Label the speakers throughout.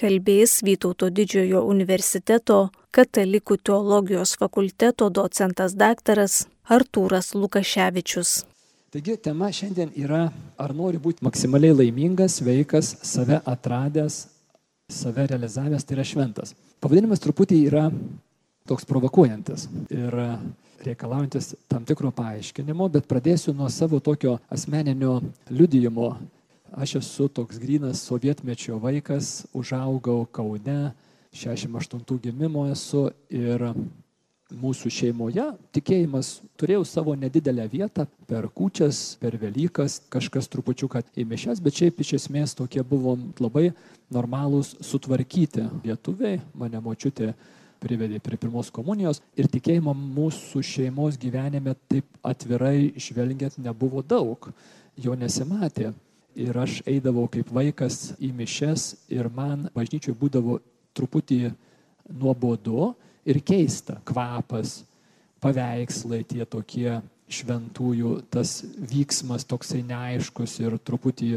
Speaker 1: kalbės Vytauto didžiojo universiteto katalikų teologijos fakulteto docentas daktaras Artūras Lukaševičius.
Speaker 2: Taigi tema šiandien yra, ar nori būti maksimaliai laimingas, sveikas, save atradęs, save realizavęs, tai yra šventas. Pavadinimas truputį yra toks provokuojantis ir reikalaujantis tam tikro paaiškinimo, bet pradėsiu nuo savo tokio asmeninio liudijimo Aš esu toks grinas sovietmečio vaikas, užaugau Kaune, 68 gimimo esu ir mūsų šeimoje tikėjimas turėjau savo nedidelę vietą per kučias, per Velykas, kažkas trupučiuką į mišes, bet šiaip iš esmės tokie buvom labai normalūs, sutvarkyti lietuviai, mane močiutė privedė prie pirmos komunijos ir tikėjimo mūsų šeimos gyvenime taip atvirai žvelgiant nebuvo daug, jo nesimatė. Ir aš eidavau kaip vaikas į mišes ir man bažnyčiai būdavo truputį nuobodu ir keista. Kvapas, paveikslai tie tokie šventųjų, tas vyksmas toksai neaiškus ir truputį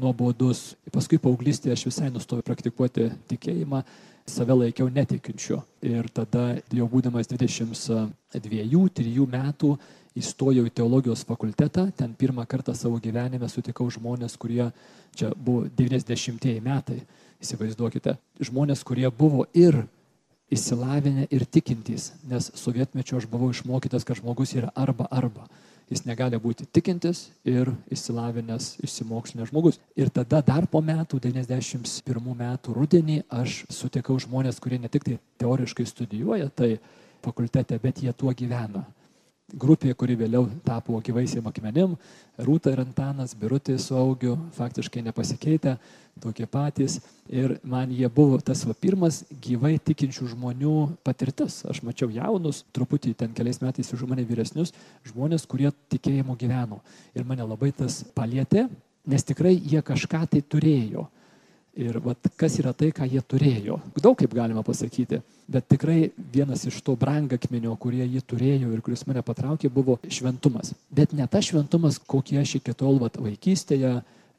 Speaker 2: nuobodus. Paskui paauglystėje aš visai nustojau praktikuoti tikėjimą, save laikiau netikinčiu. Ir tada jau būdamas 22-3 metų įstojau į teologijos fakultetą, ten pirmą kartą savo gyvenime sutikau žmonės, kurie, čia buvo 90-ieji metai, įsivaizduokite, žmonės, kurie buvo ir įsilavinę ir tikintys, nes sovietmečio aš buvau išmokytas, kad žmogus yra arba arba. Jis negali būti tikintis ir įsilavinęs, išsimokslinęs žmogus. Ir tada dar po metų, 91 metų rudenį, aš sutikau žmonės, kurie ne tik tai teoriškai studijuoja tai fakultete, bet jie tuo gyvena grupė, kuri vėliau tapo gyvaisiam akmenim, Rūta ir Antanas, Birutė su augiu, faktiškai nepasikeitę, tokie patys. Ir man jie buvo tas va, pirmas gyvai tikinčių žmonių patirtis. Aš mačiau jaunus, truputį ten keliais metais už mane vyresnius žmonės, kurie tikėjimo gyveno. Ir mane labai tas palėtė, nes tikrai jie kažką tai turėjo. Ir vat, kas yra tai, ką jie turėjo. Daug kaip galima pasakyti, bet tikrai vienas iš to brangakmenio, kurie jį turėjo ir kuris mane patraukė, buvo šventumas. Bet ne tas šventumas, kokį aš iki tol vat, vaikystėje,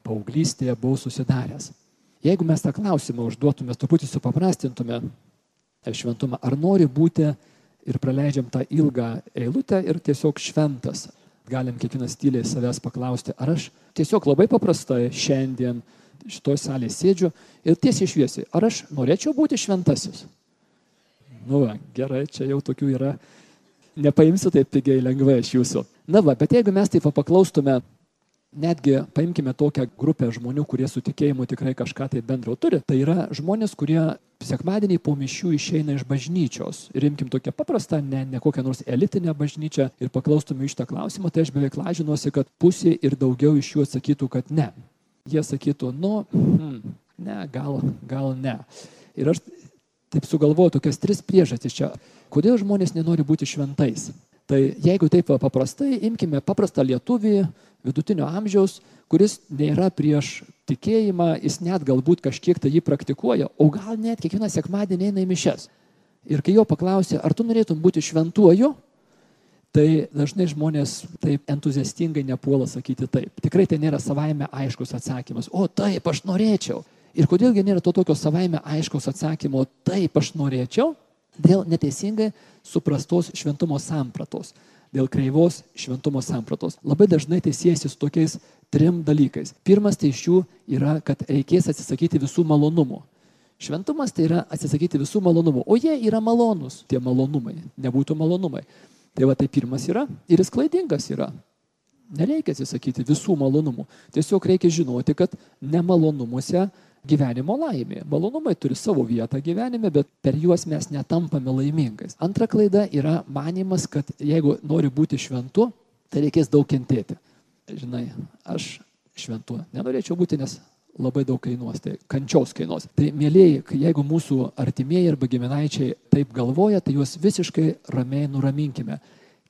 Speaker 2: paauglystėje buvau susidaręs. Jeigu mes tą klausimą užduotume, truputį supaprastintume šventumą, ar nori būti ir praleidžiam tą ilgą eilutę ir tiesiog šventas, galim kiekvienas tyliai savęs paklausti, ar aš tiesiog labai paprastai šiandien šitoj salėje sėdžiu ir tiesiai šviesiai, ar aš norėčiau būti šventasis? Nu, va, gerai, čia jau tokių yra, nepaimsiu taip pigiai lengvai iš jūsų. Na va, bet jeigu mes taip paklaustume, netgi paimkime tokią grupę žmonių, kurie su tikėjimu tikrai kažką tai bendro turi, tai yra žmonės, kurie sekmadienį po mišių išeina iš bažnyčios. Ir imkim tokią paprastą, ne, ne kokią nors elitinę bažnyčią ir paklaustume iš tą klausimą, tai aš beveik lažinuosi, kad pusė ir daugiau iš jų atsakytų, kad ne jie sakytų, nu, hmm, ne, gal, gal ne. Ir aš taip sugalvoju tokias tris priežastis čia, kodėl žmonės nenori būti šventais. Tai jeigu taip paprastai, imkime paprastą lietuvį vidutinio amžiaus, kuris nėra prieš tikėjimą, jis net galbūt kažkiek tai jį praktikuoja, o gal net kiekvieną sekmadienį eina į mišes. Ir kai jo paklausė, ar tu norėtum būti šventuoju, tai dažnai žmonės taip entuziastingai nepuola sakyti taip. Tikrai tai nėra savaime aiškus atsakymas. O taip, aš norėčiau. Ir kodėlgi nėra to tokio savaime aiškaus atsakymo, taip, aš norėčiau, dėl neteisingai suprastos šventumo sampratos, dėl kreivos šventumo sampratos. Labai dažnai tai siejasi su tokiais trim dalykais. Pirmas tai iš jų yra, kad reikės atsisakyti visų malonumų. Šventumas tai yra atsisakyti visų malonumų, o jie yra malonūs, tie malonumai, nebūtų malonumai. Tai va tai pirmas yra ir jis klaidingas yra. Nereikia atsisakyti visų malonumų. Tiesiog reikia žinoti, kad nemalonumuose gyvenimo laimė. Malonumai turi savo vietą gyvenime, bet per juos mes netampame laimingais. Antra klaida yra manimas, kad jeigu nori būti šventu, tai reikės daug kentėti. Žinai, aš šventu nenorėčiau būti, nes labai daug kainuos, tai kančios kainuos. Tai mėlyjei, jeigu mūsų artimieji arba giminaičiai taip galvoja, tai juos visiškai ramiai nuraminkime.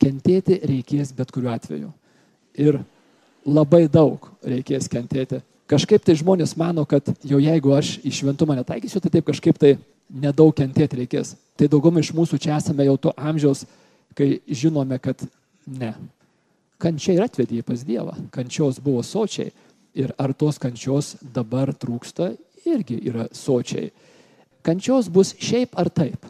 Speaker 2: Kentėti reikės bet kuriuo atveju. Ir labai daug reikės kentėti. Kažkaip tai žmonės mano, kad jau jeigu aš į šventumą netaikysiu, tai taip kažkaip tai nedaug kentėti reikės. Tai daugumai iš mūsų čia esame jau to amžiaus, kai žinome, kad ne. Kančia ir atvedė į pas Dievą. Kančios buvo sočiai Ir ar tos kančios dabar trūksta? irgi yra sočiai. Kančios bus šiaip ar taip.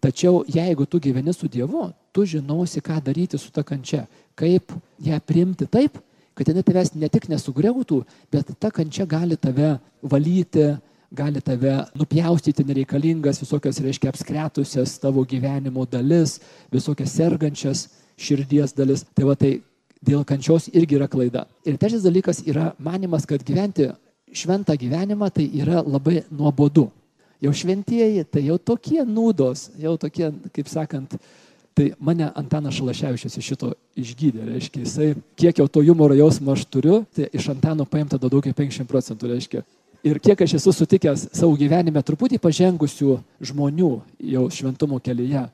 Speaker 2: Tačiau jeigu tu gyveni su Dievu, tu žinosi, ką daryti su ta kančia, kaip ją priimti taip, kad jinai tavęs ne tik nesugriautų, bet ta kančia gali tave valyti, gali tave nupjaustyti nereikalingas visokias, reiškia, apskretusias tavo gyvenimo dalis, visokias sergančias širdies dalis. Tai va tai dėl kančios irgi yra klaida. Ir trečias dalykas yra manimas, kad gyventi šventą gyvenimą tai yra labai nuobodu. Jau šventieji, tai jau tokie nūdos, jau tokie, kaip sakant, tai mane Antanas Šalaševičius iš šito išgydė, reiškia, jisai, kiek jau to humoro jausmo aš turiu, tai iš Antano paimta daugiau kaip 50 procentų, reiškia. Ir kiek aš esu sutikęs savo gyvenime truputį pažengusių žmonių jau šventumo kelyje,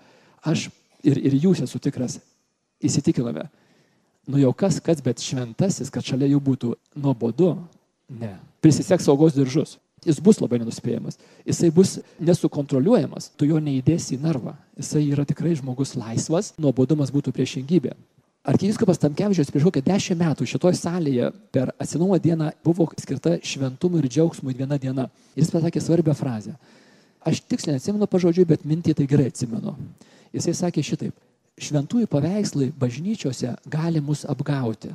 Speaker 2: aš ir, ir jūs esu tikras, įsitikiname, nu jau kas, kas, bet šventasis, kad šalia jų būtų nuobodu, ne. Prisisek saugos diržus. Jis bus labai nenuspėjamas. Jisai bus nesukontroliuojamas. Tu jo neįdėsi į narvą. Jisai yra tikrai žmogus laisvas, nuobodumas būtų priešingybė. Arkivyskupas Tamkevičius prieš kokią dešimt metų šitoje salėje per atsinumo dieną buvo skirta šventumui ir džiaugsmui viena diena. Jis pasakė svarbią frazę. Aš tiksliai neatsimenu pažodžiui, bet mintį tai gerai atsimenu. Jisai sakė šitaip šventųjų paveikslai bažnyčiose gali mus apgauti,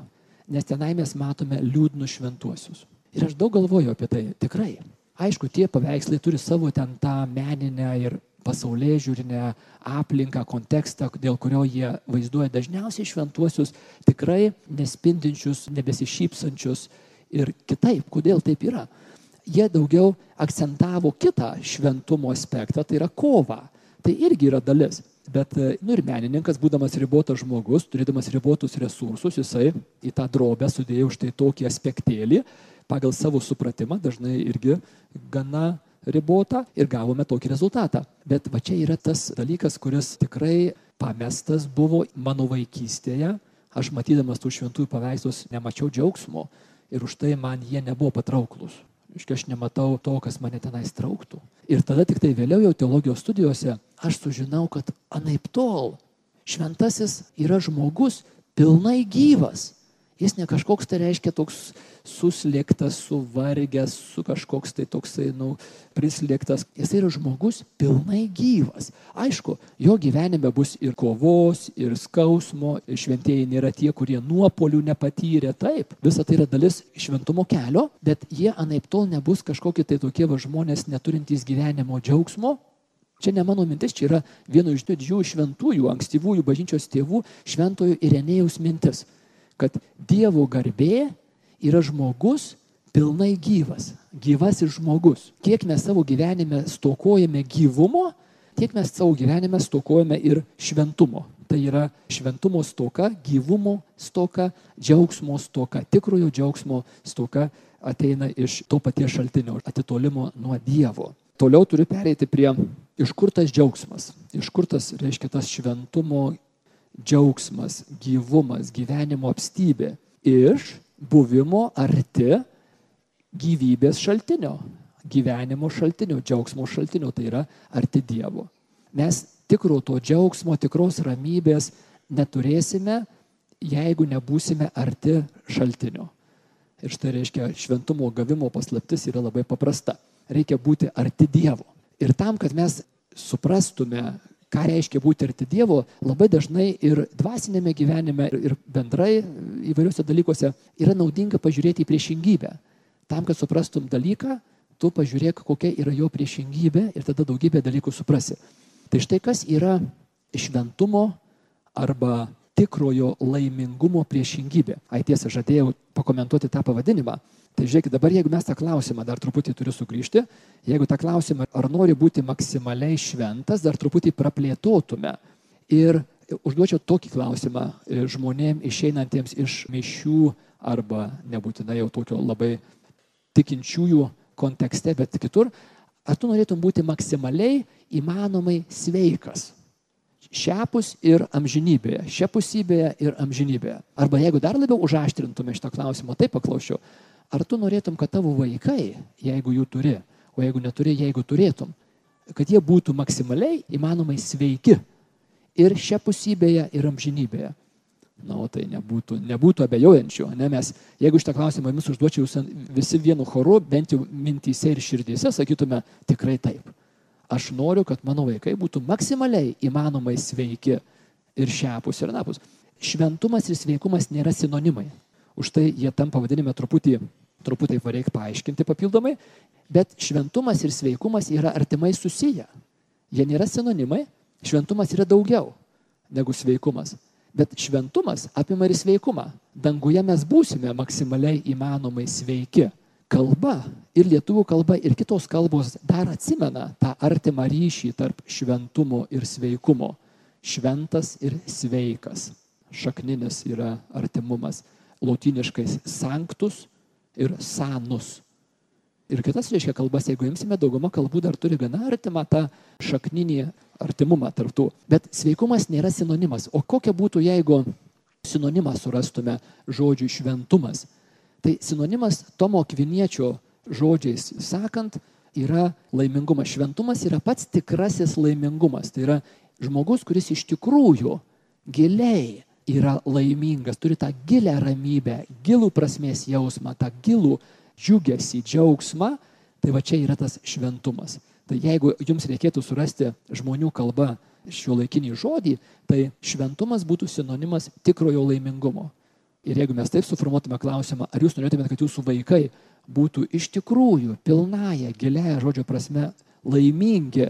Speaker 2: nes tenai mes matome liūdnus šventuosius. Ir aš daug galvoju apie tai, tikrai. Aišku, tie paveikslai turi savo ten tą meninę ir pasaulyje žiūrinę aplinką, kontekstą, dėl kurio jie vaizduoja dažniausiai šventuosius, tikrai nespindinčius, nebesišypsančius ir kitaip. Kodėl taip yra? Jie daugiau akcentavo kitą šventumo aspektą, tai yra kova. Tai irgi yra dalis. Bet, e, nu ir menininkas, būdamas ribotas žmogus, turėdamas ribotus resursus, jisai į tą drobę sudėjo už tai tokį aspektėlį, pagal savo supratimą, dažnai irgi gana ribotą ir gavome tokį rezultatą. Bet va čia yra tas dalykas, kuris tikrai pamestas buvo mano vaikystėje. Aš matydamas tų šventųjų paveikslus nemačiau džiaugsmo ir už tai man jie nebuvo patrauklus. Iškia, aš nematau to, kas mane tenais trauktų. Ir tada tik tai vėliau jau teologijos studijose aš sužinau, kad anaip tol šventasis yra žmogus pilnai gyvas. Jis ne kažkoks tai reiškia toks suslėgtas, suvargęs, su kažkoks tai toksai, nu, prislėgtas. Jis yra žmogus pilnai gyvas. Aišku, jo gyvenime bus ir kovos, ir skausmo, ir šventieji nėra tie, kurie nuopolių nepatyrė. Taip, visa tai yra dalis šventumo kelio, bet jie anaip tol nebus kažkokie tai tokie va žmonės neturintys gyvenimo džiaugsmo, Čia ne mano mintis, čia yra vieno iš didžiųjų šventųjų, ankstyvųjų bažnyčios tėvų, šventojo Irenėjaus mintis kad Dievo garbė yra žmogus pilnai gyvas, gyvasis žmogus. Kiek mes savo gyvenime stokojame gyvumo, tiek mes savo gyvenime stokojame ir šventumo. Tai yra šventumo stoka, gyvumo stoka, džiaugsmo stoka, tikrojo džiaugsmo stoka ateina iš to paties šaltinio, atitolimo nuo Dievo. Toliau turiu pereiti prie iš kur tas džiaugsmas, iš kur tas reiškia tas šventumo džiaugsmas, gyvumas, gyvenimo apstybė iš buvimo arti gyvybės šaltinio, gyvenimo šaltinio, džiaugsmo šaltinio, tai yra arti Dievo. Mes tikro to džiaugsmo, tikros ramybės neturėsime, jeigu nebūsime arti šaltinio. Ir štai reiškia, šventumo gavimo paslaptis yra labai paprasta. Reikia būti arti Dievo. Ir tam, kad mes suprastume, ką reiškia būti arti Dievo, labai dažnai ir dvasinėme gyvenime, ir bendrai įvairiuose dalykuose yra naudinga pažiūrėti į priešingybę. Tam, kad suprastum dalyką, tu pažiūrėk, kokia yra jo priešingybė ir tada daugybę dalykų suprasi. Tai štai kas yra šventumo arba tikrojo laimingumo priešingybė. Ai tiesa, žadėjau pakomentuoti tą pavadinimą. Tai žiūrėkit, dabar jeigu mes tą klausimą dar truputį turiu sugrįžti, jeigu tą klausimą, ar nori būti maksimaliai šventas, dar truputį praplėtotume. Ir užduočiau tokį klausimą e, žmonėm išeinantiems iš mišių arba nebūtinai jau tokio labai tikinčiųjų kontekste, bet kitur, ar tu norėtum būti maksimaliai įmanomai sveikas? Šiapus ir amžinybėje, šiapusybėje ir amžinybėje. Arba jeigu dar labiau užaštrintume šitą klausimą, taip paklausiu, Ar tu norėtum, kad tavo vaikai, jeigu jų turi, o jeigu neturi, jeigu turėtum, kad jie būtų maksimaliai įmanomai sveiki ir šią pusybėje, ir amžinybėje? Na, o tai nebūtų, nebūtų abejojančių. Ne, mes, jeigu šitą klausimą jums užduočiau, visi vienu choru, bent jau mintyse ir širdyse, sakytume tikrai taip. Aš noriu, kad mano vaikai būtų maksimaliai įmanomai sveiki ir šiapus ir napus. Šventumas ir sveikumas nėra sinonimai. Už tai jie tam pavadinime truputį, truputį reikia paaiškinti papildomai, bet šventumas ir sveikumas yra artimai susiję. Jie nėra sinonimai, šventumas yra daugiau negu sveikumas. Bet šventumas apima ir sveikumą. Danguje mes būsime maksimaliai įmanomai sveiki. Kalba ir lietuvių kalba ir kitos kalbos dar atsimena tą artimą ryšį tarp šventumo ir sveikumo. Šventas ir sveikas. Šakninis yra artimumas. Lautiniškais sanctus ir sanus. Ir kitas reiškia kalbas, jeigu imsime, dauguma kalbų dar turi gana artimą tą šakninį artimumą tarptų. Bet sveikumas nėra sinonimas. O kokia būtų, jeigu sinonimą surastume žodžiui šventumas? Tai sinonimas Tomo Kviniečio žodžiais sakant yra laimingumas. Šventumas yra pats tikrasis laimingumas. Tai yra žmogus, kuris iš tikrųjų giliai yra laimingas, turi tą gilę ramybę, gilų prasmės jausmą, tą gilų džiugesį, džiaugsmą, tai va čia yra tas šventumas. Tai jeigu jums reikėtų surasti žmonių kalba šio laikinį žodį, tai šventumas būtų sinonimas tikrojo laimingumo. Ir jeigu mes taip suformuotume klausimą, ar jūs norėtumėte, kad jūsų vaikai būtų iš tikrųjų pilnaja, gilia žodžio prasme laimingi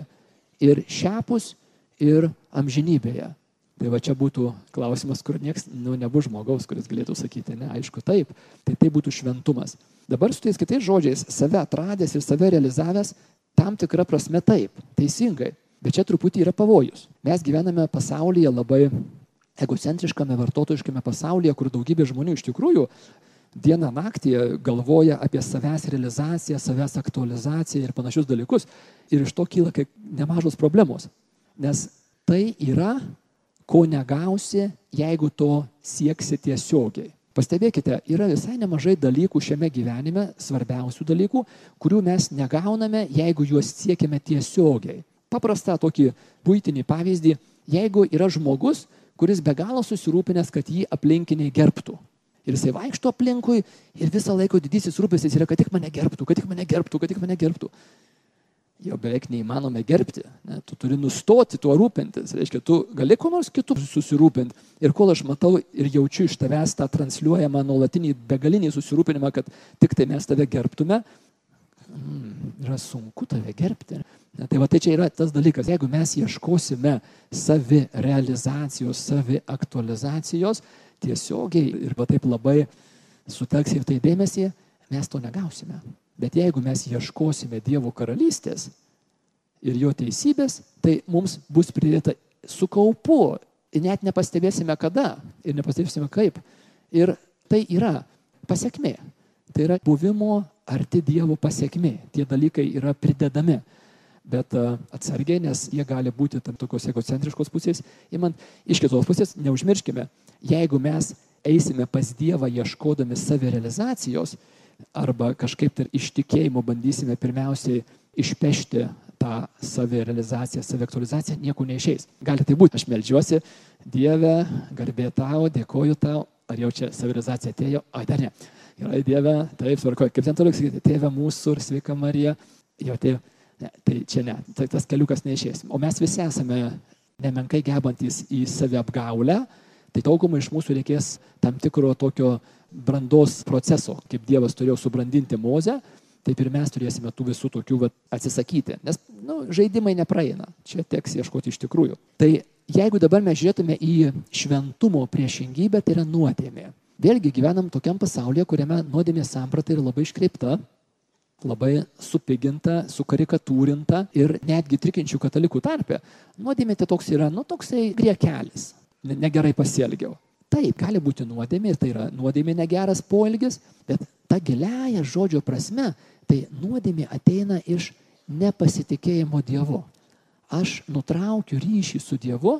Speaker 2: ir šiapus, ir amžinybėje. Tai va čia būtų klausimas, kur nieks nu, nebus žmogaus, kuris galėtų sakyti, ne, aišku, taip. Tai tai būtų šventumas. Dabar su tais kitais žodžiais, save atradęs ir save realizavęs, tam tikra prasme taip, teisingai. Bet čia truputį yra pavojus. Mes gyvename pasaulyje labai egocentriškame, vartotojiškame pasaulyje, kur daugybė žmonių iš tikrųjų dieną naktį galvoja apie savęs realizaciją, savęs aktualizaciją ir panašius dalykus. Ir iš to kyla nemažos problemos. Nes tai yra ko negausi, jeigu to sieksi tiesiogiai. Pastebėkite, yra visai nemažai dalykų šiame gyvenime, svarbiausių dalykų, kurių mes negauname, jeigu juos siekime tiesiogiai. Paprastą tokį būtinį pavyzdį, jeigu yra žmogus, kuris be galo susirūpinęs, kad jį aplinkiniai gerbtų. Ir jisai vaikšto aplinkui ir visą laiką didysis rūpestis yra, kad tik mane gerbtų, kad tik mane gerbtų, kad tik mane gerbtų jau beveik neįmanoma gerbti. Ne? Tu turi nustoti tuo rūpintis. Reiškia, tu gali kuo nors kitų susirūpinti. Ir kol aš matau ir jaučiu iš tavęs tą transliuojamą nuolatinį begalinį susirūpinimą, kad tik tai mes tave gerbtume, mm, yra sunku tave gerbti. Ne? Tai va tai čia yra tas dalykas. Jeigu mes ieškosime savi realizacijos, savi aktualizacijos tiesiogiai ir va taip labai sutelksime tai dėmesį, mes to negausime. Bet jeigu mes ieškosime Dievo karalystės ir jo teisybės, tai mums bus pridėta su kaupu. Ir net nepastebėsime kada ir nepastebėsime kaip. Ir tai yra pasiekmė. Tai yra buvimo arti Dievo pasiekmė. Tie dalykai yra pridedami. Bet atsargiai, nes jie gali būti tam tokios egocentriškos pusės. Įmant, iš kitos pusės, neužmirškime, jeigu mes eisime pas Dievą ieškodami savirealizacijos, arba kažkaip tai iš tikėjimo bandysime pirmiausiai išpešti tą savirealizaciją, saviaktualizaciją, nieko neišeis. Gali tai būti, aš melžiuosi, Dieve, garbė tau, dėkoju tau, ar jau čia savirealizacija atėjo, ai dar ne. Gerai, Dieve, taip, svarkoju, kaip ten toliau sakyti, tėve mūsų ir sveika Marija, jo tėve, ne, tai čia ne, tai tas keliukas neišės. O mes visi esame nemenkai gebantys į saviapgaulę, tai daugumai iš mūsų reikės tam tikro tokio brandos proceso, kaip Dievas turėjo subrandinti Mozę, taip ir mes turėsime tų visų tokių va, atsisakyti. Nes nu, žaidimai nepraeina, čia teks ieškoti iš tikrųjų. Tai jeigu dabar mes žiūrėtume į šventumo priešingybę, tai yra nuodėmė. Vėlgi gyvenam tokiam pasaulyje, kuriame nuodėmės samprata yra labai iškreipta, labai supiginta, sukarikatūrinta ir netgi tikinčių katalikų tarpe. Nuodėmė tai toks yra, nu, toksai griekelis. Negerai pasielgiau. Taip, gali būti nuodėmė tai yra nuodėmė negeras poelgis, bet ta giliaja žodžio prasme, tai nuodėmė ateina iš nepasitikėjimo Dievu. Aš nutraukiu ryšį su Dievu,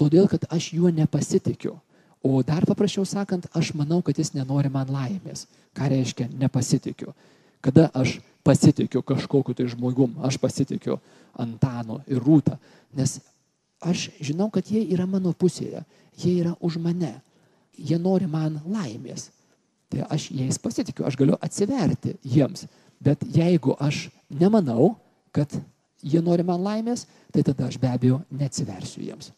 Speaker 2: todėl kad aš juo nepasitikiu. O dar paprasčiau sakant, aš manau, kad jis nenori man laimės. Ką reiškia nepasitikiu? Kada aš pasitikiu kažkokiu tai žmogum, aš pasitikiu Antanu ir Rūtą, nes aš žinau, kad jie yra mano pusėje jie yra už mane. jie nori man laimės. Tai aš jais pasitikiu, aš galiu atsiverti jiems. Bet jeigu aš nemanau, kad jie nori man laimės, tai tada aš be abejo neatsiversiu jiems.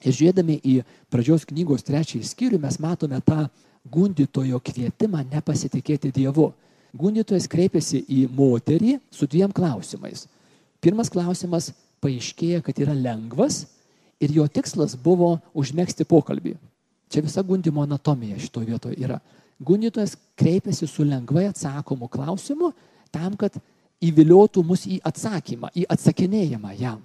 Speaker 2: Ir žiūrėdami į pradžios knygos trečiąjį skyrių mes matome tą gundytojo kvietimą nepasitikėti Dievu. Gundytojas kreipiasi į moterį su dviem klausimais. Pirmas klausimas paaiškėja, kad yra lengvas ir jo tikslas buvo užmėgsti pokalbį. Čia visa gundimo anatomija šito vietoje yra. Gundytojas kreipiasi su lengvai atsakomu klausimu tam, kad įviliotų mus į atsakymą, į atsakinėjimą jam.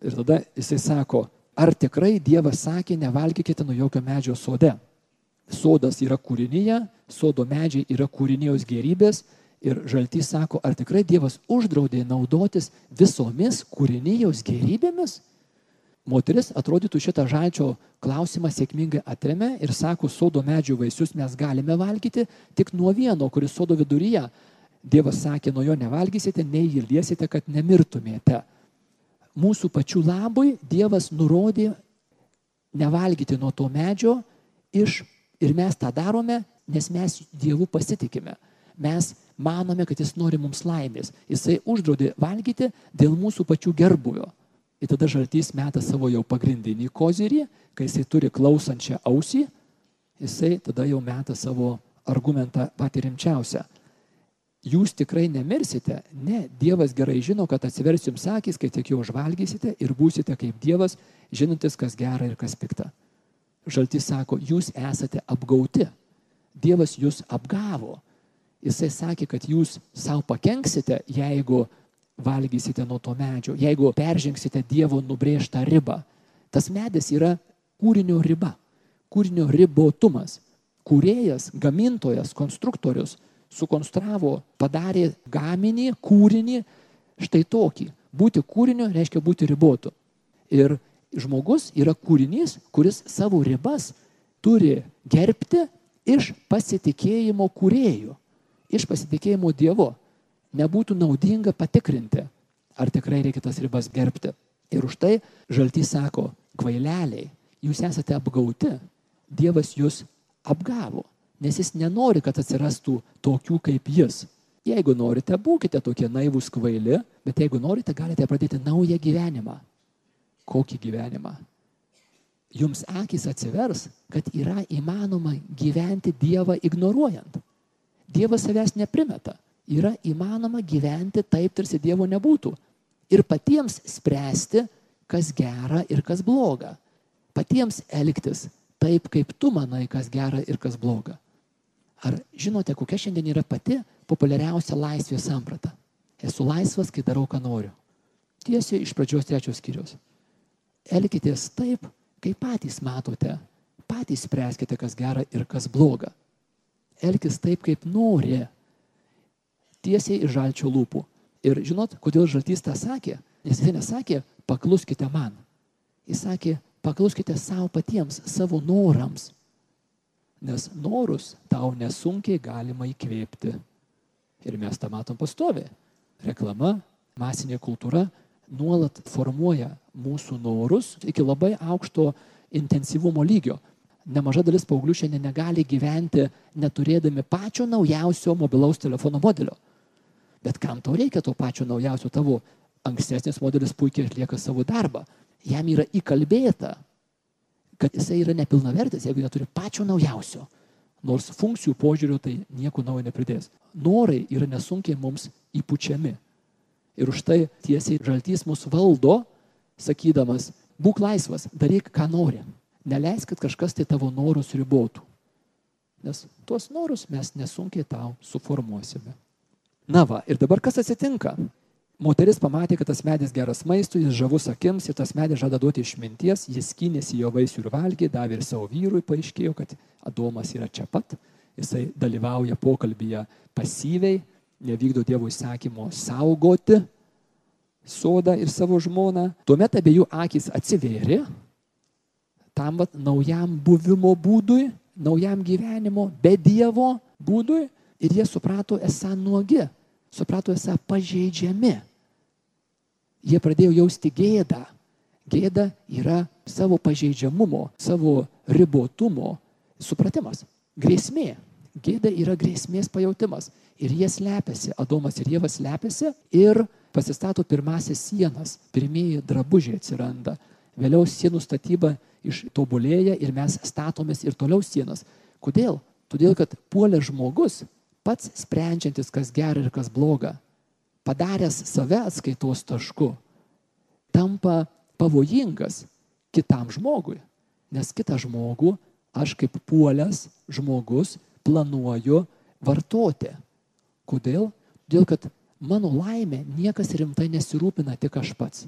Speaker 2: Ir tada jisai sako, ar tikrai Dievas sakė, nevalgykite nuo jokio medžio sode. Sodas yra kūrinyje, sodo medžiai yra kūrinijos gerybės ir žaltys sako, ar tikrai Dievas uždraudė naudotis visomis kūrinijos gerybėmis? Moteris atrodytų šitą žalčio klausimą sėkmingai atremė ir sako, sodo medžių vaisius mes galime valgyti tik nuo vieno, kuris sodo viduryje. Dievas sakė, nuo jo nevalgysite, nei jį liesite, kad nemirtumėte. Mūsų pačių labui Dievas nurodė nevalgyti nuo to medžio iš ir mes tą darome, nes mes Dievu pasitikime. Mes manome, kad Jis nori mums laimės. Jisai uždraudė valgyti dėl mūsų pačių gerbuvio. Ir tada žaltys meta savo jau pagrindinį kozirį, kai jisai turi klausančią ausį, jisai tada jau meta savo argumentą patį rimčiausią. Jūs tikrai nemirsite, ne, Dievas gerai žino, kad atsivers jums akis, kai tik jo užvalgysite ir būsite kaip Dievas, žinantis, kas gera ir kas pikta. Žaltis sako, jūs esate apgauti. Dievas jūs apgavo. Jisai sakė, kad jūs savo pakenksite, jeigu valgysite nuo to medžio, jeigu peržengsite Dievo nubrėžtą ribą. Tas medis yra kūrinio riba, kūrinio ribotumas. Kūrėjas, gamintojas, konstruktorius sukonstravo, padarė gaminį, kūrinį štai tokį. Būti kūriniu reiškia būti ribotu. Ir žmogus yra kūrinys, kuris savo ribas turi gerbti iš pasitikėjimo kūrėjų, iš pasitikėjimo Dievu nebūtų naudinga patikrinti, ar tikrai reikia tas ribas gerbti. Ir už tai žaltys sako, kvaileliai, jūs esate apgauti, Dievas jūs apgavo, nes jis nenori, kad atsirastų tokių kaip jis. Jeigu norite, būkite tokie naivūs kvaili, bet jeigu norite, galite pradėti naują gyvenimą. Kokį gyvenimą? Jums akis atsivers, kad yra įmanoma gyventi Dievą ignoruojant. Dievas savęs neprimeta yra įmanoma gyventi taip, tarsi Dievo nebūtų. Ir patiems spręsti, kas gera ir kas bloga. Patiems elgtis taip, kaip tu manai, kas gera ir kas bloga. Ar žinote, kokia šiandien yra pati populiariausia laisvės samprata? Esu laisvas, kai darau, ką noriu. Tiesiai iš pradžios trečios skyrius. Elkitės taip, kaip patys matote. Patys spręskite, kas gera ir kas bloga. Elkis taip, kaip nori tiesiai iš žalčio lūpų. Ir žinot, kodėl žaltys tą sakė? Nes jis nesakė, pakluskite man. Jis sakė, pakluskite savo patiems, savo norams. Nes norus tau nesunkiai galima įkvėpti. Ir mes tą matom pastovė. Reklama, masinė kultūra nuolat formuoja mūsų norus iki labai aukšto intensyvumo lygio. Nemaža dalis paauglių šiandien negali gyventi neturėdami pačio naujausio mobilaus telefono modelio. Bet kam tau reikia to pačio naujausio tavo ankstesnis modelis puikiai atlieka savo darbą. Jam yra įkalbėta, kad jisai yra nepilnavertis, jeigu neturi pačio naujausio. Nors funkcijų požiūriu tai nieko naujo nepridės. Norai yra nesunkiai mums įpučiami. Ir už tai tiesiai žaltys mus valdo, sakydamas, būk laisvas, daryk, ką nori. Neleisk, kad kažkas tai tavo norus ribotų. Nes tuos norus mes nesunkiai tau suformuosime. Na va, ir dabar kas atsitinka? Moteris pamatė, kad tas medis geras maistui, jis žavus akims ir tas medis žada duoti išminties, jis skynėsi jo vaisių ir valgė, davė ir savo vyrui, paaiškėjo, kad Adomas yra čia pat, jisai dalyvauja pokalbėje pasyviai, nevykdo Dievo įsakymo saugoti sodą ir savo žmoną. Tuomet abiejų akis atsivėrė tam vat, naujam buvimo būdui, naujam gyvenimo be Dievo būdui ir jie suprato esą nuogi suprato esą pažeidžiami. Jie pradėjo jausti gėdą. Gėda yra savo pažeidžiamumo, savo ribotumo, supratimas, grėsmė. Gėda yra grėsmės pajūtimas. Ir jie slepiasi, Adomas ir Jėvas slepiasi ir pasistato pirmasis sienas. Pirmieji drabužiai atsiranda. Vėliau sienų statyba ištobulėja ir mes statomės ir toliau sienas. Kodėl? Todėl, kad puolė žmogus, pats sprendžiantis, kas gera ir kas bloga, padaręs save atskaitos tašku, tampa pavojingas kitam žmogui. Nes kitą žmogų aš kaip puolęs žmogus planuoju vartoti. Kodėl? Todėl, kad mano laimė niekas rimtai nesirūpina, tik aš pats.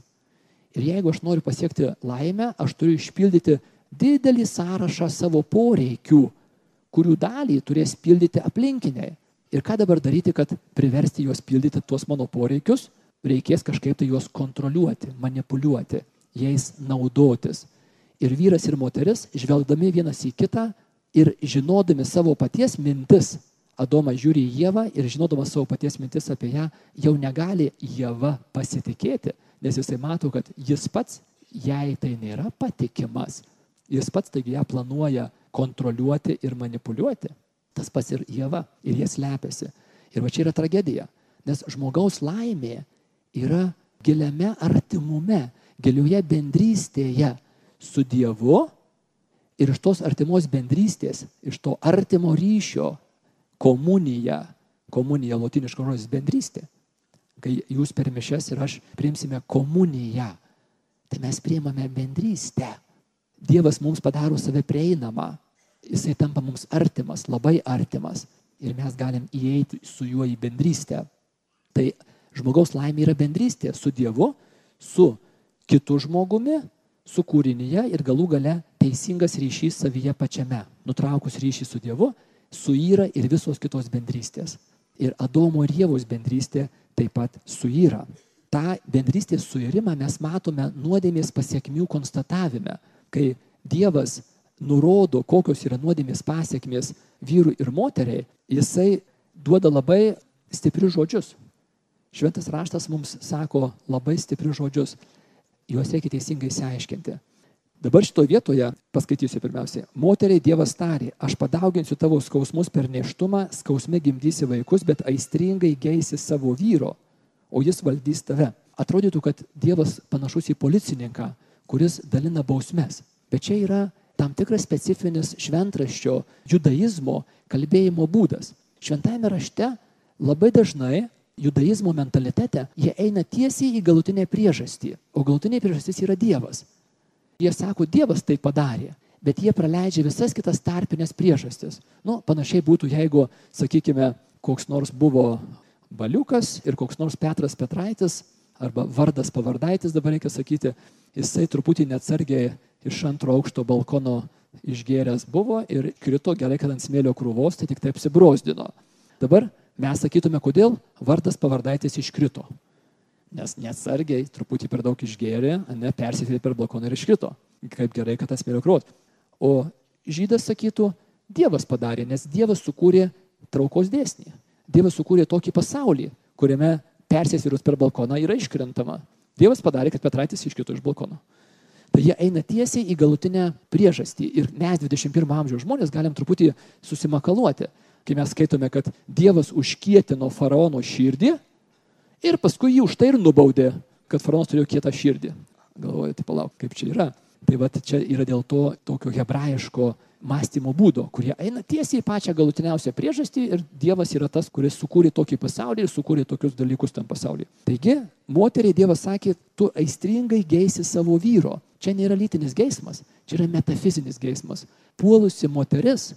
Speaker 2: Ir jeigu aš noriu pasiekti laimę, aš turiu išpildyti didelį sąrašą savo poreikių, kurių dalį turės pildyti aplinkiniai. Ir ką dabar daryti, kad priversti juos pildyti tuos mano poreikius, reikės kažkaip tai juos kontroliuoti, manipuliuoti, jais naudotis. Ir vyras ir moteris, žvelgdami vienas į kitą ir žinodami savo paties mintis, Adomas žiūri į Jėvą ir žinodamas savo paties mintis apie ją, jau negali Jėva pasitikėti, nes jisai mato, kad jis pats jai tai nėra patikimas. Jis pats taigi ją planuoja kontroliuoti ir manipuliuoti. Tas pats ir Jėva. Ir jie slepiasi. Ir va čia yra tragedija. Nes žmogaus laimė yra giliame artimume, gilioje bendrystėje su Dievu ir iš tos artimos bendrystės, iš to artimo ryšio komunija, komunija latiniško žodis bendrystė. Kai jūs per mišes ir aš priimsime komuniją, tai mes priimame bendrystę. Dievas mums padaro save prieinamą, jisai tampa mums artimas, labai artimas ir mes galim įeiti su juo į bendrystę. Tai žmogaus laimė yra bendrystė su Dievu, su kitu žmogumi, su kūrinyje ir galų gale teisingas ryšys savyje pačiame. Nutraukus ryšį su Dievu, suyra ir visos kitos bendrystės. Ir Adomo ir Jėvos bendrystė taip pat suyra. Ta bendrystės suirimą mes matome nuodėmės pasiekmių konstatavime, kai Dievas nurodo, kokios yra nuodėmės pasiekmės vyrui ir moteriai, jisai duoda labai stiprius žodžius. Šventas raštas mums sako labai stiprius žodžius. Juos reikia teisingai įsiaiškinti. Dabar šitoje vietoje paskaitysiu pirmiausiai. Moteriai Dievas tarė, aš padauginsiu tavo skausmus per neštumą, skausme gimdysi vaikus, bet aistringai geisi savo vyro, o jis valdys tave. Atrodytų, kad Dievas panašus į policininką, kuris dalina bausmes. Bet čia yra tam tikras specifinis šventraščio judaizmo kalbėjimo būdas. Šventajame rašte labai dažnai judaizmo mentalitete jie eina tiesiai į galutinę priežastį, o galutinė priežastis yra Dievas. Jie sako, Dievas tai padarė, bet jie praleidžia visas kitas tarpinės priežastis. Nu, panašiai būtų, jeigu, sakykime, koks nors buvo Baliukas ir koks nors Petras Petraitis, arba vardas pavardaitis, dabar reikia sakyti, jisai truputį neatsargiai iš antro aukšto balkono išgėręs buvo ir krito gerai, kad ant smėlio krūvos, tai tik taip apsibrosdino. Dabar mes sakytume, kodėl vardas pavardaitis iškrito nes neatsargiai truputį per daug išgėrė, ne, persitėlė per balkoną ir iškrito. Kaip gerai, kad tas vėliau krot. O žydas sakytų, Dievas padarė, nes Dievas sukūrė traukos dėsnį. Dievas sukūrė tokį pasaulį, kuriame persėsvirus per balkoną yra iškrentama. Dievas padarė, kad Petraitis iškrito iš balkono. Tai jie eina tiesiai į galutinę priežastį. Ir mes 21 amžiaus žmonės galim truputį susimakaluoti, kai mes skaitome, kad Dievas užkietino faraono širdį Ir paskui jį už tai ir nubaudė, kad faraonas turėjo kietą širdį. Galvoju, tai palauk, kaip čia yra. Tai va čia yra dėl to tokio hebrajiško mąstymo būdo, kurie eina tiesiai į pačią galutiniausią priežastį ir Dievas yra tas, kuris sukūrė tokį pasaulį ir sukūrė tokius dalykus tam pasaulyje. Taigi, moteriai Dievas sakė, tu aistringai geisi savo vyro. Čia nėra lytinis geismas, čia yra metafizinis geismas. Puolusi moteris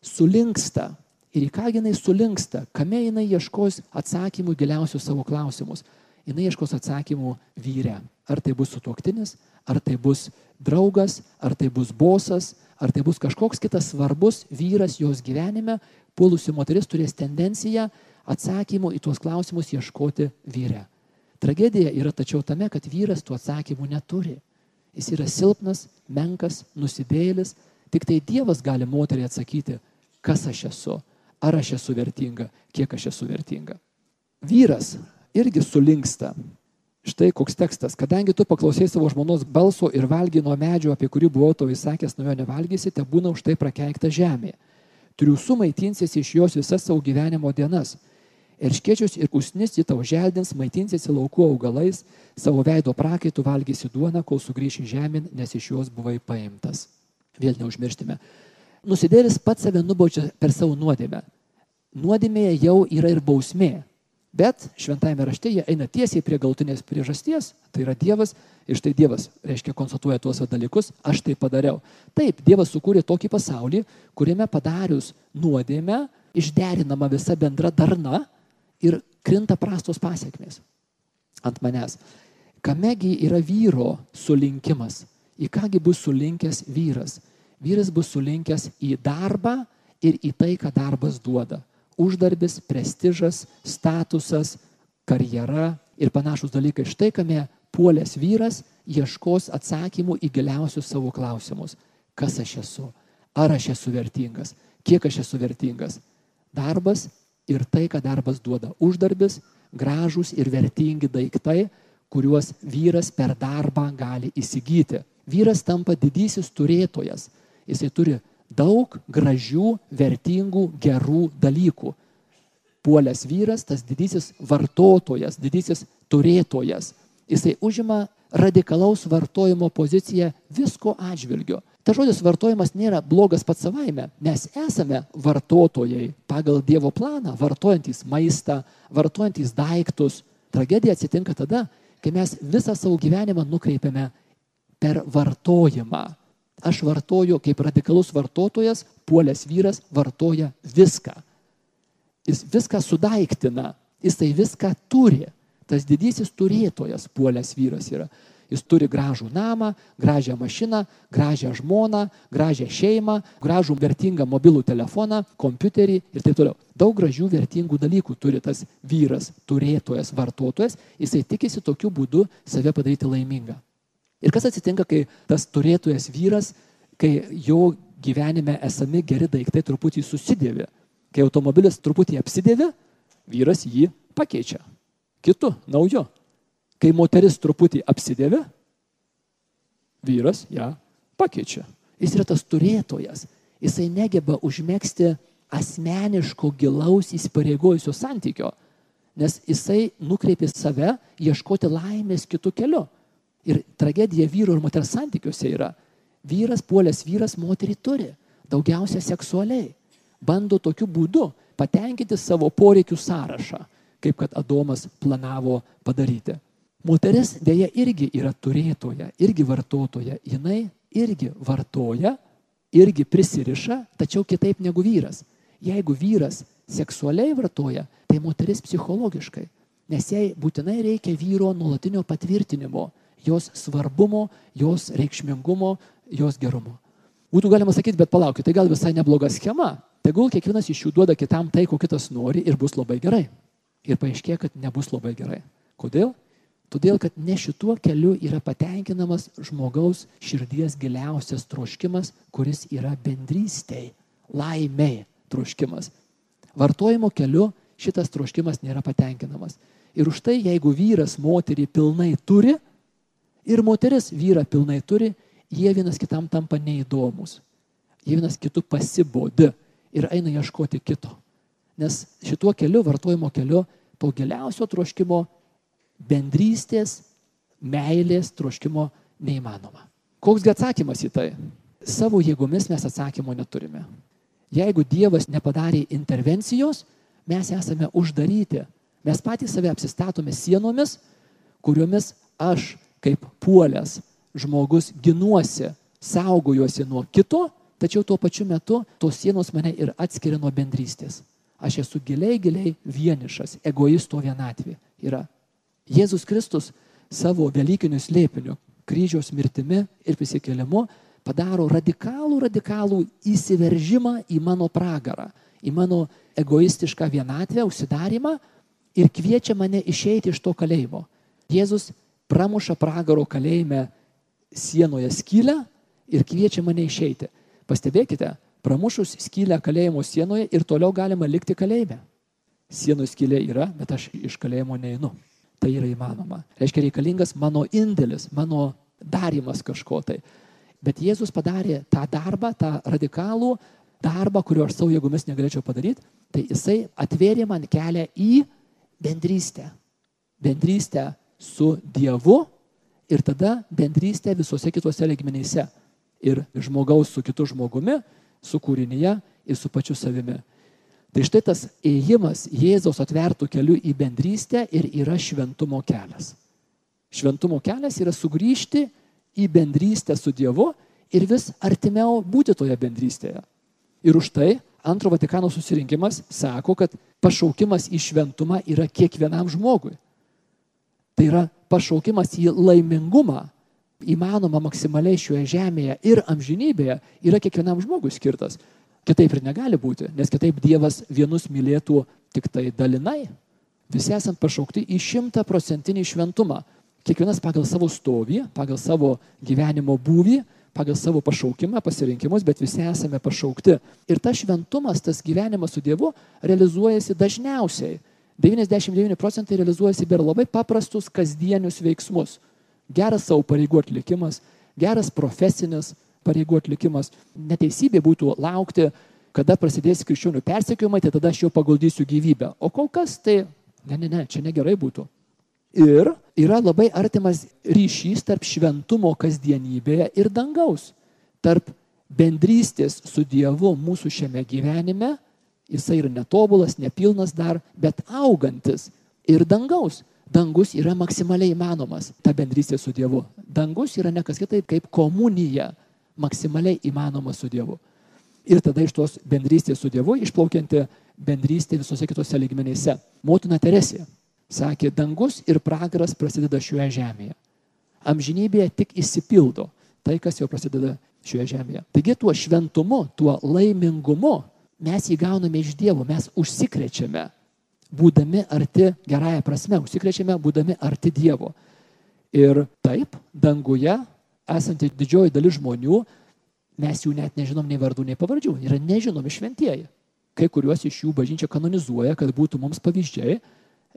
Speaker 2: sulinksta Ir į ką jinai sulinksta, kame jinai ieškos atsakymų giliausius savo klausimus. Jinai ieškos atsakymų vyre. Ar tai bus sutuoktinis, ar tai bus draugas, ar tai bus bosas, ar tai bus kažkoks kitas svarbus vyras jos gyvenime, pulusi moteris turės tendenciją atsakymų į tuos klausimus ieškoti vyre. Tragedija yra tačiau tame, kad vyras tų atsakymų neturi. Jis yra silpnas, menkas, nusidėlis, tik tai Dievas gali moteriai atsakyti, kas aš esu, ar aš esu vertinga, kiek aš esu vertinga. Vyras irgi sulinksta Štai koks tekstas. Kadangi tu paklausai savo žmonos balso ir valgy nuo medžio, apie kurį buvau tau įsakęs, nuo jo nevalgysi, te būna už tai prakeikta žemė. Triusų maitinsiesi iš jos visas savo gyvenimo dienas. Ir škiečius ir usnis ji tau želdins, maitinsiesi laukų augalais, savo veido prakaitų valgysi duoną, kol sugrįši žemyn, nes iš jos buvai paimtas. Vėl neužmirštime. Nusidėlis pats save nubaudžia per savo nuodėmę. Nuodėmėje jau yra ir bausmė. Bet šventajame rašte jie eina tiesiai prie galtinės priežasties, tai yra Dievas, ir štai Dievas, reiškia, konstatuoja tuos dalykus, aš tai padariau. Taip, Dievas sukūrė tokį pasaulį, kuriame padarius nuodėmę, išderinama visa bendra darna ir krinta prastos pasiekmes ant manęs. Kamegi yra vyro sulinkimas? Į kągi bus sulinkęs vyras? Vyras bus sulinkęs į darbą ir į tai, ką darbas duoda uždarbis, prestižas, statusas, karjera ir panašus dalykai. Štai kame puolės vyras ieškos atsakymų į giliausius savo klausimus. Kas aš esu? Ar aš esu vertingas? Kiek aš esu vertingas? Darbas ir tai, ką darbas duoda. Uždarbis, gražus ir vertingi daiktai, kuriuos vyras per darbą gali įsigyti. Vyras tampa didysis turėtojas. Jisai turi daug gražių, vertingų, gerų dalykų. Puolęs vyras, tas didysis vartotojas, didysis turėtojas, jisai užima radikalaus vartojimo poziciją visko atžvilgiu. Ta žodis vartojimas nėra blogas pats savaime. Mes esame vartotojai pagal Dievo planą, vartojantis maistą, vartojantis daiktus. Tragedija atsitinka tada, kai mes visą savo gyvenimą nukreipiame per vartojimą aš vartoju kaip radikalus vartotojas, puolęs vyras vartoja viską. Jis viską sudaiktina, jisai viską turi. Tas didysis turėtojas puolęs vyras yra. Jis turi gražų namą, gražią mašiną, gražią žmoną, gražią šeimą, gražų vertingą mobilų telefoną, kompiuterį ir taip toliau. Daug gražių vertingų dalykų turi tas vyras, turėtojas, vartotojas. Jisai tikisi tokiu būdu save padaryti laimingą. Ir kas atsitinka, kai tas turėtojas vyras, kai jo gyvenime esami geri daiktai truputį susidėvi. Kai automobilis truputį apsidėvi, vyras jį pakeičia. Kitu, nauju. Kai moteris truputį apsidėvi, vyras ją pakeičia. Jis yra tas turėtojas. Jisai negeba užmėgsti asmeniško gilaus įsipareigojusio santykio, nes jisai nukreipė save ieškoti laimės kitų kelių. Ir tragedija vyru ir moters santykiuose yra. Vyras, puolęs vyras, moterį turi. Daugiausia seksualiai. Bando tokiu būdu patenkinti savo poreikių sąrašą, kaip kad Adomas planavo padaryti. Moteris dėja irgi yra turėtoja, irgi vartotoja. Jinai irgi vartoja, irgi prisiriša, tačiau kitaip negu vyras. Jeigu vyras seksualiai vartoja, tai moteris psichologiškai. Nes jai būtinai reikia vyro nuolatinio patvirtinimo jos svarbumo, jos reikšmingumo, jos gerumo. Būtų galima sakyti, bet palaukit, tai gal visai nebloga schema. Tegul kiekvienas iš jų duoda kitam tai, ko kitas nori ir bus labai gerai. Ir paaiškėja, kad nebus labai gerai. Kodėl? Todėl, kad ne šituo keliu yra patenkinamas žmogaus širdies giliausias troškimas, kuris yra bendrystėj, laimiai troškimas. Vartojimo keliu šitas troškimas nėra patenkinamas. Ir už tai, jeigu vyras moterį pilnai turi, ir moteris vyrą pilnai turi, jie vienas kitam tampa neįdomus. Jie vienas kitų pasibodi ir eina ieškoti kito. Nes šituo keliu, vartojimo keliu, to giliausio troškimo, bendrystės, meilės troškimo neįmanoma. Koksgi atsakymas į tai? Savo jėgomis mes atsakymo neturime. Jeigu Dievas nepadarė intervencijos, mes esame uždaryti. Mes patys save apsistatome sienomis, kuriomis aš kaip puolęs žmogus ginuosi, saugojuosi nuo kito, tačiau tuo pačiu metu tos sienos mane ir atskiria nuo bendrystės. Aš esu giliai, giliai vienišas, egoisto vienatvė yra. Jėzus Kristus savo Velykiniu slėpiniu, kryžiaus mirtimi ir prisikėlimu padaro radikalų, radikalų įsiveržimą į mano pragarą, į mano egoistišką vienatvę, užsidarimą ir kviečia mane išeiti iš to kalėjimo. Jėzus pramuša pragaro kalėjime sienoje skylę ir kviečia mane išeiti. Pastebėkite, pramušus skylę kalėjimo sienoje ir toliau galima likti kalėjime. Sienų skylė yra, bet aš iš kalėjimo neinu. tai yra įmanoma. Reiškia reikalingas mano indėlis, mano darimas kažko tai. Bet Jėzus padarė tą darbą, tą radikalų darbą, kurio aš savo jėgomis negalėčiau padaryti, tai jisai atvėrė man kelią į bendrystę. Bendrystę su Dievu ir tada bendrystę visose kitose ligmenyse. Ir žmogaus su kitu žmogumi, su kūrinyje ir su pačiu savimi. Tai štai tas ėjimas Jėzaus atvertų keliu į bendrystę ir yra šventumo kelias. Šventumo kelias yra sugrįžti į bendrystę su Dievu ir vis artimiau būti toje bendrystėje. Ir už tai antro Vatikano susirinkimas sako, kad pašaukimas į šventumą yra kiekvienam žmogui. Tai yra pašaukimas į laimingumą, įmanoma maksimaliai šioje žemėje ir amžinybėje, yra kiekvienam žmogui skirtas. Kitaip ir negali būti, nes kitaip Dievas vienus mylėtų tik tai dalinai. Visi esame pašaukti į šimtaprocentinį šventumą. Kiekvienas pagal savo stovį, pagal savo gyvenimo būvį, pagal savo pašaukimą, pasirinkimus, bet visi esame pašaukti. Ir tas šventumas, tas gyvenimas su Dievu realizuojasi dažniausiai. 99 procentai realizuojasi per labai paprastus kasdienius veiksmus. Geras savo pareigų atlikimas, geras profesinis, pareigų atlikimas. Neteisybė būtų laukti, kada prasidės krikščionių persekiojimai, tai tada aš jau paguldysiu gyvybę. O kol kas tai, ne, ne, ne, čia negerai būtų. Ir yra labai artimas ryšys tarp šventumo kasdienybėje ir dangaus. Tarp bendrystės su Dievu mūsų šiame gyvenime, jisai yra netobulas, nepilnas dar, bet augantis. Ir dangaus. Dangus yra maksimaliai įmanomas, ta bendrystė su Dievu. Dangus yra nekas kitaip kaip komunija maksimaliai įmanoma su Dievu. Ir tada iš tos bendrystės su Dievu išplaukianti bendrystė visose kitose lygmenyse. Motina Teresė sakė, dangus ir pragaras prasideda šioje žemėje. Amžinybėje tik įsipildo tai, kas jau prasideda šioje žemėje. Taigi tuo šventumu, tuo laimingumu mes jį gauname iš Dievo, mes užsikrečiame, būdami arti, gerąją prasme, užsikrečiame, būdami arti Dievo. Ir taip, danguje esanti didžioji dalis žmonių, mes jų net nežinom nei vardų, nei pavardžių. Yra nežinomi šventieji. Kai kuriuos iš jų bažnyčia kanonizuoja, kad būtų mums pavyzdžiai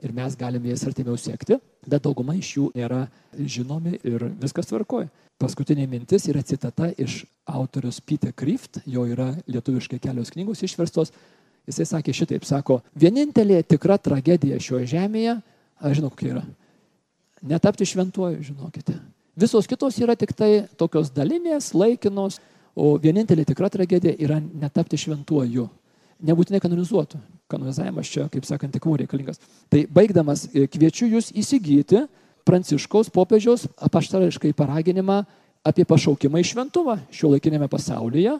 Speaker 2: ir mes galime jas artimiau sekti, bet dauguma iš jų nėra žinomi ir viskas tvarkoja. Paskutinė mintis yra citata iš autorius Peter Krift, jo yra lietuviškai kelios knygos išverstos. Jisai sakė šitaip, sako, vienintelė tikra tragedija šioje žemėje, aš žinau, kokia yra, netapti šventuoju, žinokite. Visos kitos yra tik tai tokios dalinės, laikinos, o vienintelė tikra tragedija yra netapti šventuoju. Nebūtinai kanonizuotų. Kanonizavimas čia, kaip sakant, tik mums reikalingas. Tai baigdamas e, kviečiu jūs įsigyti Pranciškaus popiežiaus apaštališkai paraginimą apie pašaukimą į šventumą šio laikinėme pasaulyje.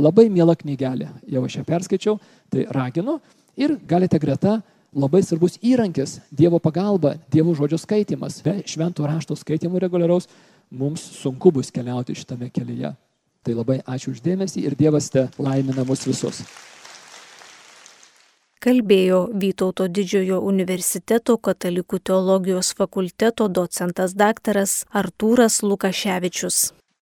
Speaker 2: Labai miela knygelė, jau aš ją perskaičiau, tai raginu ir galite greta labai svarbus įrankis - Dievo pagalba, Dievo žodžio skaitimas. Be šventų rašto skaitimų reguliaraus mums sunku bus keliauti šitame kelyje. Tai labai ačiū uždėmesį ir Dievas te laimina mus visus.
Speaker 1: Kalbėjo Vytauto didžiojo universiteto katalikų teologijos fakulteto docentas daktaras Artūras Lukaševičius.